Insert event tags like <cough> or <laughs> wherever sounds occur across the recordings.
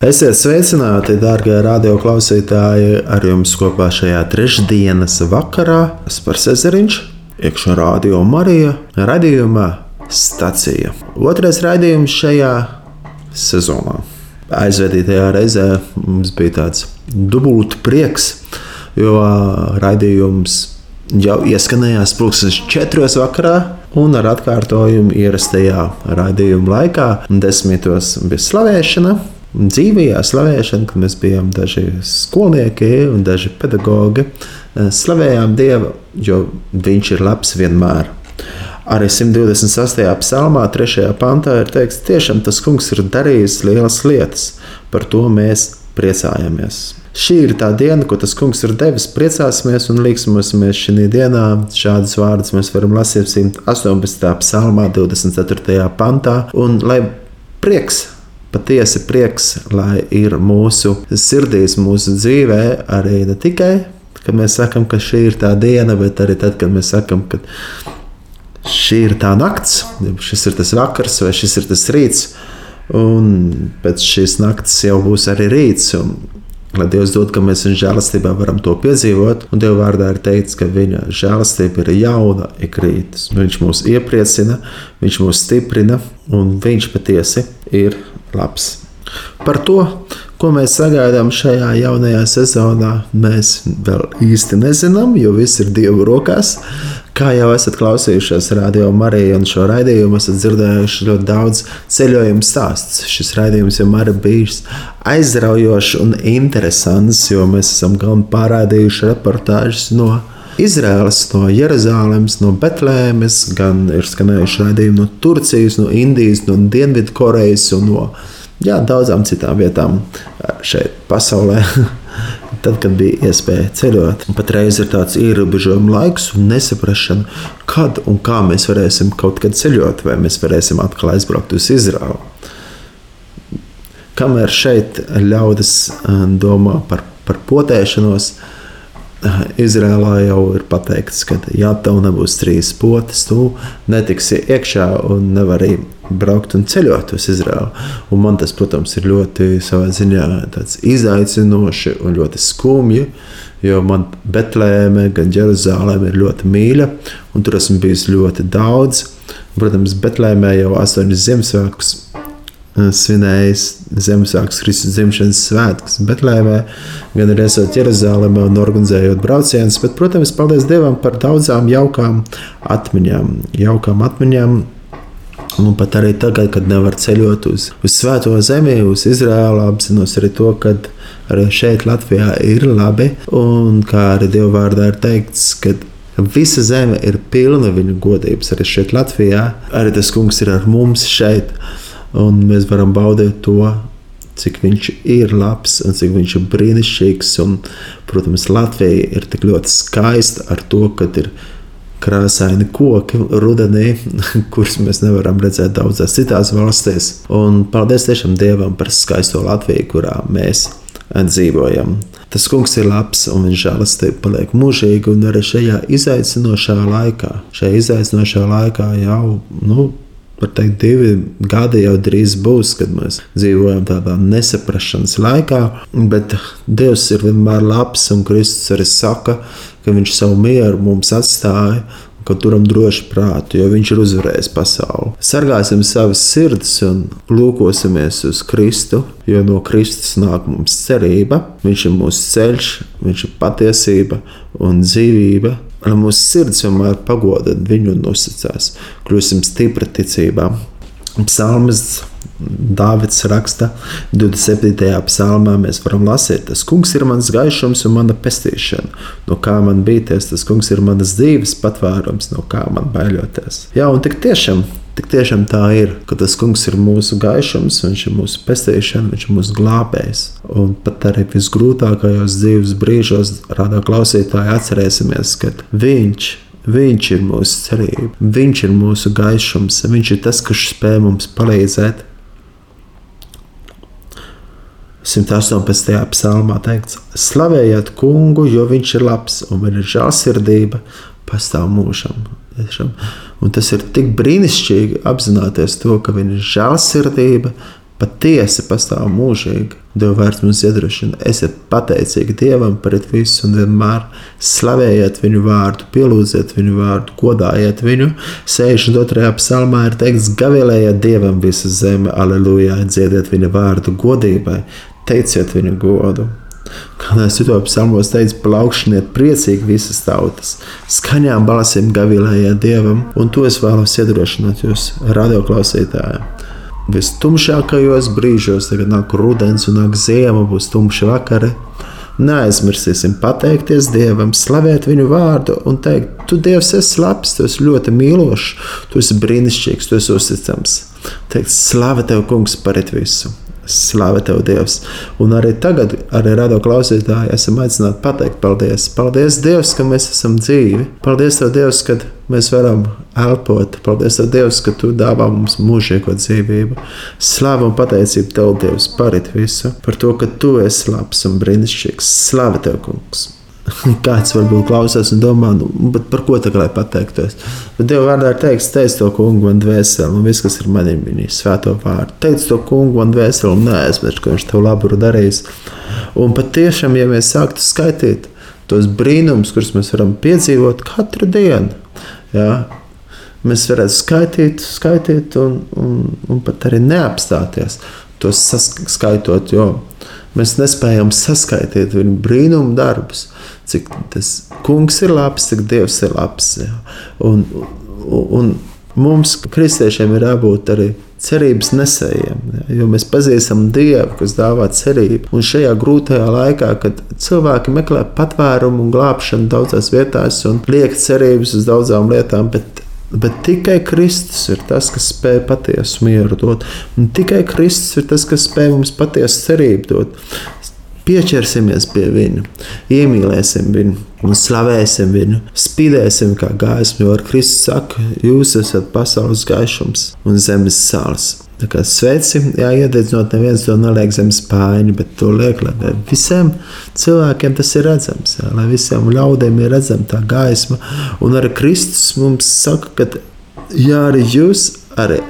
Esiet sveicināti, darbie radioklausītāji! Ar jums kopā šajā trešdienas vakarā Spārs Ezeriņš, iekšā radio Marija, radījumā stācija. Otrais raidījums šajā sezonā. Aizvedītajā reizē mums bija tāds dubult prieks, jo raidījums jau ieskanējās pulkstenes četros vakarā. Un ar atkārtojumu ierastajā raidījuma laikā, 10. bija slavēšana, dzīvajā slavēšanā, kad mēs bijām daži skolnieki un daži pedagogi, eh, slavējām Dievu, jo Viņš ir labs vienmēr. Arī 128. psalmā, 3. pantā ir teikts, tiešām tas kungs ir darījis lielas lietas, par to mēs priecājamies. Šī ir tā diena, ko tas kungs ir devis. Priecāsimies un liksimies šī dienā. Šādus vārdus mēs varam lasīt 118. psalmā, 24. pantā. Un lai prieks patiesi prieks, lai ir mūsu sirdīs, mūsu dzīvē, arī ne tikai, kad mēs sakam, ka šī ir tā diena, bet arī tad, kad mēs sakam, ka šī ir tā nakts, šis ir tas vakars vai šis ir tas rīts. Un pēc šīs nakts jau būs arī rīts. Un Lai Dievs dod, ka mēs viņa žēlastībā varam to piedzīvot, un Dieva vārdā ir teikts, ka viņa žēlastība ir jauna ikrītas. Viņš mūs iepriecina, viņš mūs stiprina, un viņš patiesi ir labs. Par to, ko mēs sagaidām šajā jaunajā sezonā, mēs vēl īsti nezinām, jo viss ir Dieva rokās. Kā jau esat klausījušies radio Mariju un šo raidījumu, esat dzirdējuši ļoti daudz ceļojumu stāstu. Šis raidījums jau ir bijis aizraujošs un interesants, jo mēs esam gan pārādījuši reportāžas no Izraēlas, no Jeruzalemes, no Betlēmes, gan ir skanējuši raidījumi no Turcijas, no Indijas, no Dienvidkorejas un no jā, daudzām citām vietām šeit pasaulē. <laughs> tad, kad bija iespēja ceļot. Patreiz ir tāds ierobežojuma laiks un nesaprašana, kad un kā mēs varēsim kaut kad ceļot, vai mēs varēsim atkal aizbraukt uz Izraelu. Kamēr šeit ļaudis eh, domā par, par potēšanos, Izrēlā jau ir pateikts, ka, ja tev nebūs trīs potes, tu netiksi iekšā un nevari braukt un ceļot uz Izraēlu. Un man tas, protams, ir ļoti ziņā izaicinoši un ļoti skumji. Jo man Betlēme, gan Jeruzaleme ir ļoti mīļa, un tur esmu bijis ļoti daudz. Protams, Betlēmē jau astoņas Ziemassvētkus svinējis Ziemassvētku Kristus dzimšanas svētkus Betlēmē, gan arī esot Jeruzalemē un organizējot braucienus. Bet, protams, paldies Dievam par daudzām jaukām atmiņām. Jaukām atmiņām Un pat arī tagad, kad nevar ceļot uz, uz Svēto zemi, uz Izraēlu, apzinos arī to, ka arī šeit, Latvijā, ir labi. Un kā arī Dieva vārdā ir teikts, ka visa zeme ir pilna viņa godības. Arī šeit, Latvijā, arī tas kungs ir ar mums šeit un mēs varam baudīt to, cik viņš ir labs un cik viņš ir brīnišķīgs. Un, protams, Latvija ir tik ļoti skaista ar to, ka ir krāsaini koki rudenī, <laughs> kurus mēs nevaram redzēt daudzās citās valstīs. Un paldies tiešām Dievam par skaisto Latviju, kurā mēs dzīvojam. Tas kungs ir labs un viņa žēlastība paliek mūžīga. Arī šajā izaicinošā laikā, šajā izaicinošā laikā jau nu, var teikt, divi gadi jau drīz būs, kad mēs dzīvojam tādā nesaprašanas laikā. Bet Dievs ir vienmēr labs, un Kristus arī saka, ka Viņš savu mieru mums atstāja. Ka turam droši prātu, jo viņš ir uzvarējis pasauli. Sargāsim savas sirdis un lūkosimies uz Kristu, jo no Kristus nāk mums cerība. Viņš ir mūsu ceļš, viņš ir patiesība un dzīvība lai mūsu sirds vienmēr pagoda viņu un uzticās, kļūsim stipri ticībā. Psalms Dāvids raksta 27. psalmā, mēs varam lasīt, tas kungs ir mans gaišums un mana pestīšana. No kā man bīties, tas kungs ir manas dzīves patvērums, no kā man baiļoties. Jā, un tik tiešām Tik tiešām tā ir, ka tas kungs ir mūsu gaišums, viņš ir mūsu pestīšana, viņš ir mūsu glābējs. Un pat arī visgrūtākajos dzīves brīžos, rādā klausītāji, atcerēsimies, ka viņš Viņš ir mūsu cerība, Viņš ir mūsu gaišums, Viņš ir tas, kas spēj mums palīdzēt. 118. psalmā teikts: Slavējiet kungu, jo viņš ir labs un viņa žēlsirdība pastāv mūžam. Un tas ir tik brīnišķīgi apzināties to, ka viņa žēlsirdība patiesi pastāv mūžīgi. Dieva vārds mums iedrošina. Esiet pateicīgi Dievam par visu un vienmēr slavējiet viņu vārdu, pielūdziet viņu vārdu, godājiet viņu. 62. psalmā ir teikts: Gavilējiet Dievam visu zemi, aleluja, dziediet viņa vārdu godībai, teiciet viņu godu. Kādās citos psalmos teica, plaukšaniet priecīgi visas tautas, skaņām balsīm gavilējiet dievam, un to es vēlos iedrošināt jūs, radioklausītāji. Vistumšākajos brīžos, tagad nāk rudens un nāk ziema, būs tumši vakari, Neaizmirsīsim pateikties Dievam, slavēt Viņu vārdu un teikt, Tu Dievs esi labs, Tu esi ļoti mīlošs, Tu esi brīnišķīgs, Tu esi uzticams. Teikt, slava Tev, Kungs, par visu! Slāva tev, Dievs! Un arī tagad, arī radio klausītāji, esam aicināti pateikt paldies. Paldies, Dievs, ka mēs esam dzīvi. Paldies, Tev, Dievs, ka mēs varam elpot. Paldies, Tev, Dievs, ka Tu dāvā mums mūžīgo dzīvību. Slāva un pateicība Tev, Dievs, par visu, par to, ka Tu esi labs un brīnišķīgs. Slāva Tev, Kungs! <laughs> Kāds varbūt klausās un domā, nu, par ko tā lai pateiktos. Bet Dieva vārdā ir teikts, teic to kungu man dvēseli, un viss, kas ir manī, viņa svēto vārdu. Teic to kungu man dvēseli, un neaizmirst, ka viņš tev labu ir darījis. Un patiešām, ja mēs sāktu skaitīt tos brīnumus, kurus mēs varam piedzīvot katru dienu, jā, mēs varētu skaitīt, skaitīt un, un, un pat arī neapstāties tos skaitot, jo mēs nespējam saskaitīt viņa brīnumu darbus cik tas kungs ir labs, cik dievs ir labs. Jā. Un, un mums, kristiešiem, ir jābūt arī cerības nesējiem, jā, jo mēs pazīstam Dievu, kas dāvā cerību. Un šajā grūtajā laikā, kad cilvēki meklē patvērumu un glābšanu daudzās vietās un liek cerības uz daudzām lietām, bet Bet tikai Kristus ir tas, kas spēj patiesu mieru dot. Un tikai Kristus ir tas, kas spēj mums patiesu cerību dot pieķersimies pie viņa, iemīlēsim viņu un slavēsim viņu, spīdēsim kā gaismu, jo ar Kristus saka, jūs esat pasaules gaišums un zemes sāls. Tā kā sveci, jāiededzinot, neviens to neliek zem spāņa, bet to liek, lai visiem cilvēkiem tas ir redzams, jā, lai visiem ļaudīm ir redzama tā gaisma. Un arī Kristus mums saka, ka jā, arī jūs arī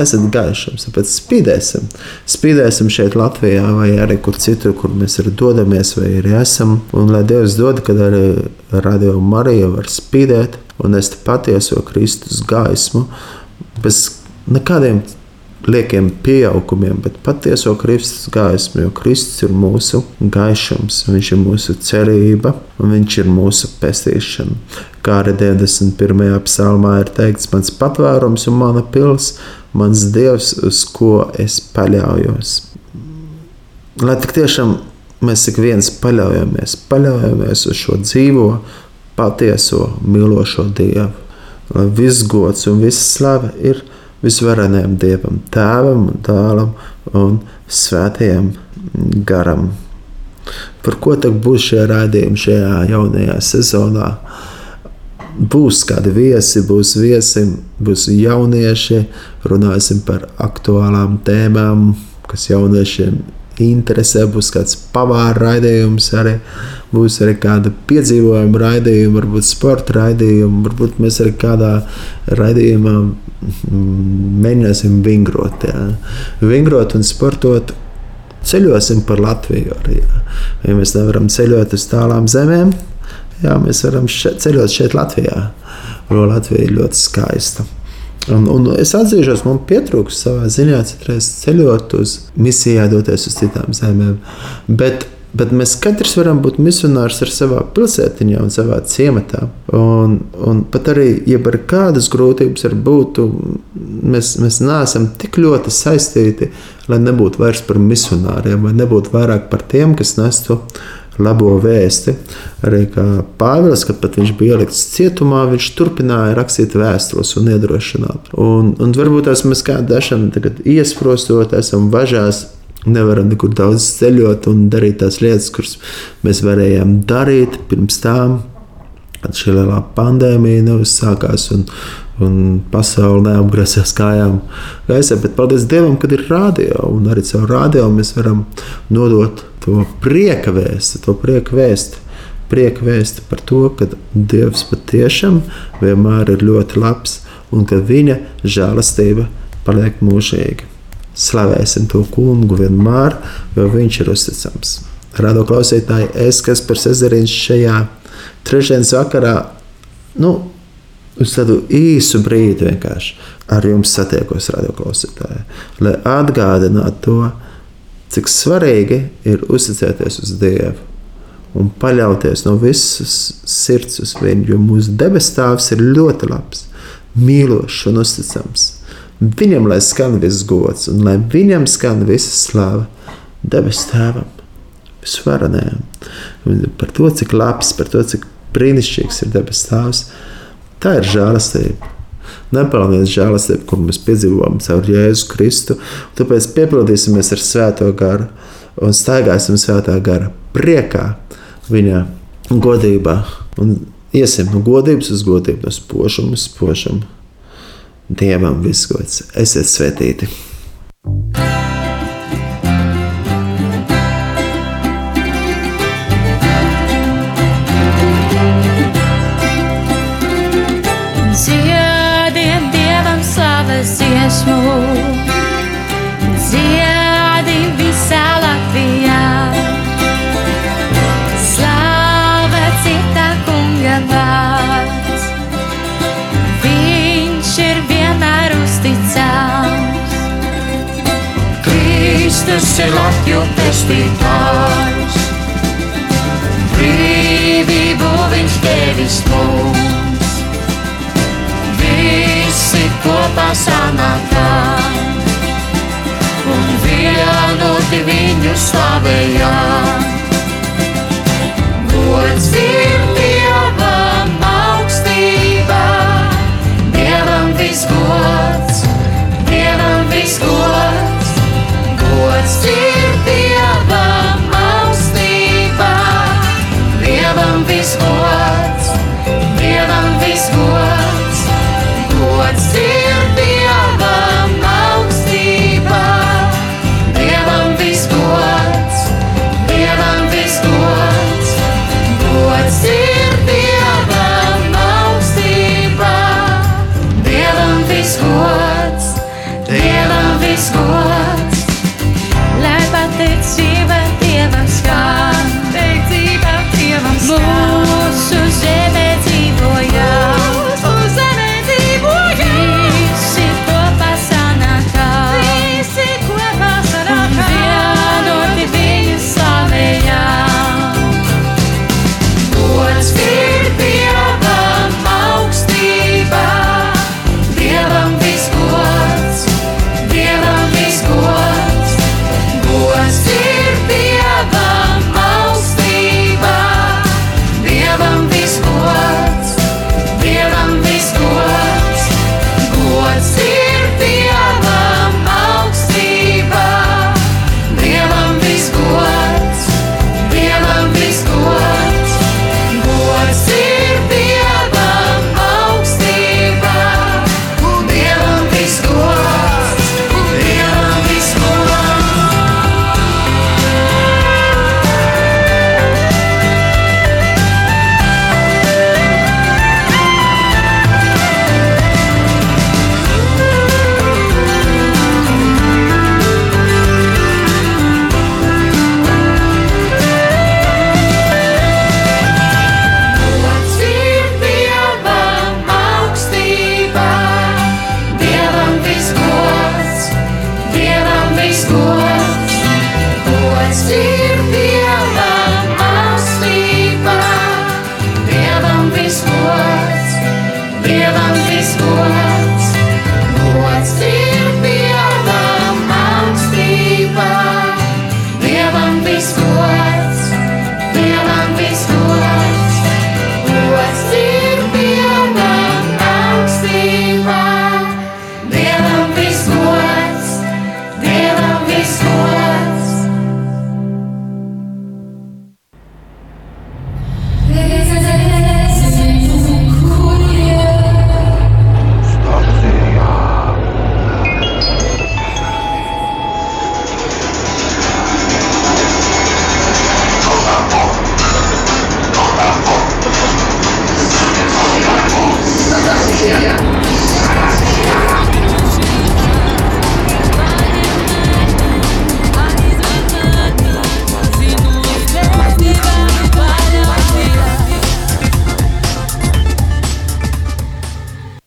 esat gaišums. Tāpēc spīdēsim. Spīdēsim šeit, Latvijā, vai arī kur citur, kur mēs arī dodamies, vai arī esam. Un lai Dievs dod, kad arī Radio Marija var spīdēt un nest patieso Kristus gaismu bez nekādiem liekiem pieaukumiem, bet patieso Kristus gaismu, jo Kristus ir mūsu gaišums, Viņš ir mūsu cerība un Viņš ir mūsu pestīšana. Kā arī 91. psalmā ir teikts, mans patvērums un mana pilsēta mans Dievs, uz ko es paļaujos. Lai tik tiešām mēs ik viens paļaujamies, paļaujamies uz šo dzīvo, patieso, mīlošo Dievu. Lai viss gods un viss slava ir visvarenajam Dievam, Tēvam un Dēlam un Svētajam Garam. Par ko tad būs šie raidījumi šajā jaunajā sezonā? būs kādi viesi, būs viesi, būs jaunieši, runāsim par aktuālām tēmām, kas jauniešiem interesē. Būs kāds pavāra raidījums, arī būs arī kāda piedzīvojuma raidījuma, varbūt sporta raidījuma, varbūt mēs arī kādā raidījumā mēģināsim vingrot. Jā. Vingrot un sportot. Ceļosim par Latviju arī. Jā. Ja mēs nevaram ceļot uz tālām zemēm, jā, mēs varam šeit, ceļot šeit Latvijā. Un Latvija ir ļoti skaista. Un, un es atzīšos, man pietrūkst savā ziņā citreiz ceļot uz misijā, doties uz citām zemēm. Bet, bet mēs katrs varam būt misionārs ar savā pilsētiņā un savā ciematā. Un, un pat arī, ja ar kādas grūtības var būt, mēs, mēs neesam tik ļoti saistīti, lai nebūtu vairs par misionāriem vai nebūtu vairāk par tiem, kas nestu labo vēsti. Arī Pāvils, kad viņš bija ielikts cietumā, viņš turpināja rakstīt vēstules un iedrošināt. Un, un varbūt tās mēs kādā esam iesprostot, esam važās. Nevaram nekur daudz ceļot un darīt tās lietas, kuras mēs varējām darīt pirms tam, kad šī lielā pandēmija neuzsākās un, un pasaule neapgrasījās kājām gaisā. Bet paldies Dievam, kad ir rādio, un arī caur rādio mēs varam nodot to prieka vēstu, to prieka vēstu. Prieka vēsta par to, ka Dievs patiešām vienmēr ir ļoti labs un ka viņa žēlastība paliek mūžīga. Slavēsim to kungu vienmēr, jo viņš ir uzticams. Rado klausītāji, es kas par Cezarīnu šajā trešdienas vakarā, nu, uz tādu īsu brīdi vienkārši ar jums satiekos, radio klausītāji, lai atgādinātu to, cik svarīgi ir uzticēties uz Dievu un paļauties no visas sirds uz viņu, jo mūsu debestāvs ir ļoti labs, mīlošs un uzticams. Viņam lai skan viss gods, un lai viņam skan visa slava debes tēvam visvarenajam. Par to, cik labs, par to, cik brīnišķīgs ir debes tēvs. Tā ir žēlastība. Nepelnīts žēlastība, ko mēs piedzīvojam caur Jēzu Kristu. Tāpēc piepildīsimies ar Svēto garu un staigāsim Svētā gara priekā, viņa godībā. Un iesim no godības uz godību, no spožuma uz spožumu. Dievam visgods, esiet svētīti! Dziediem dziesmu, dziedi visā Latvijā. Ir tā kunga vārds, viņš ir vienmēr uzticams. Kristus ir Latviju pestītājs. Brīvību viņš devis mums. Visi kopā sanākām un vienoti viņu slavējām.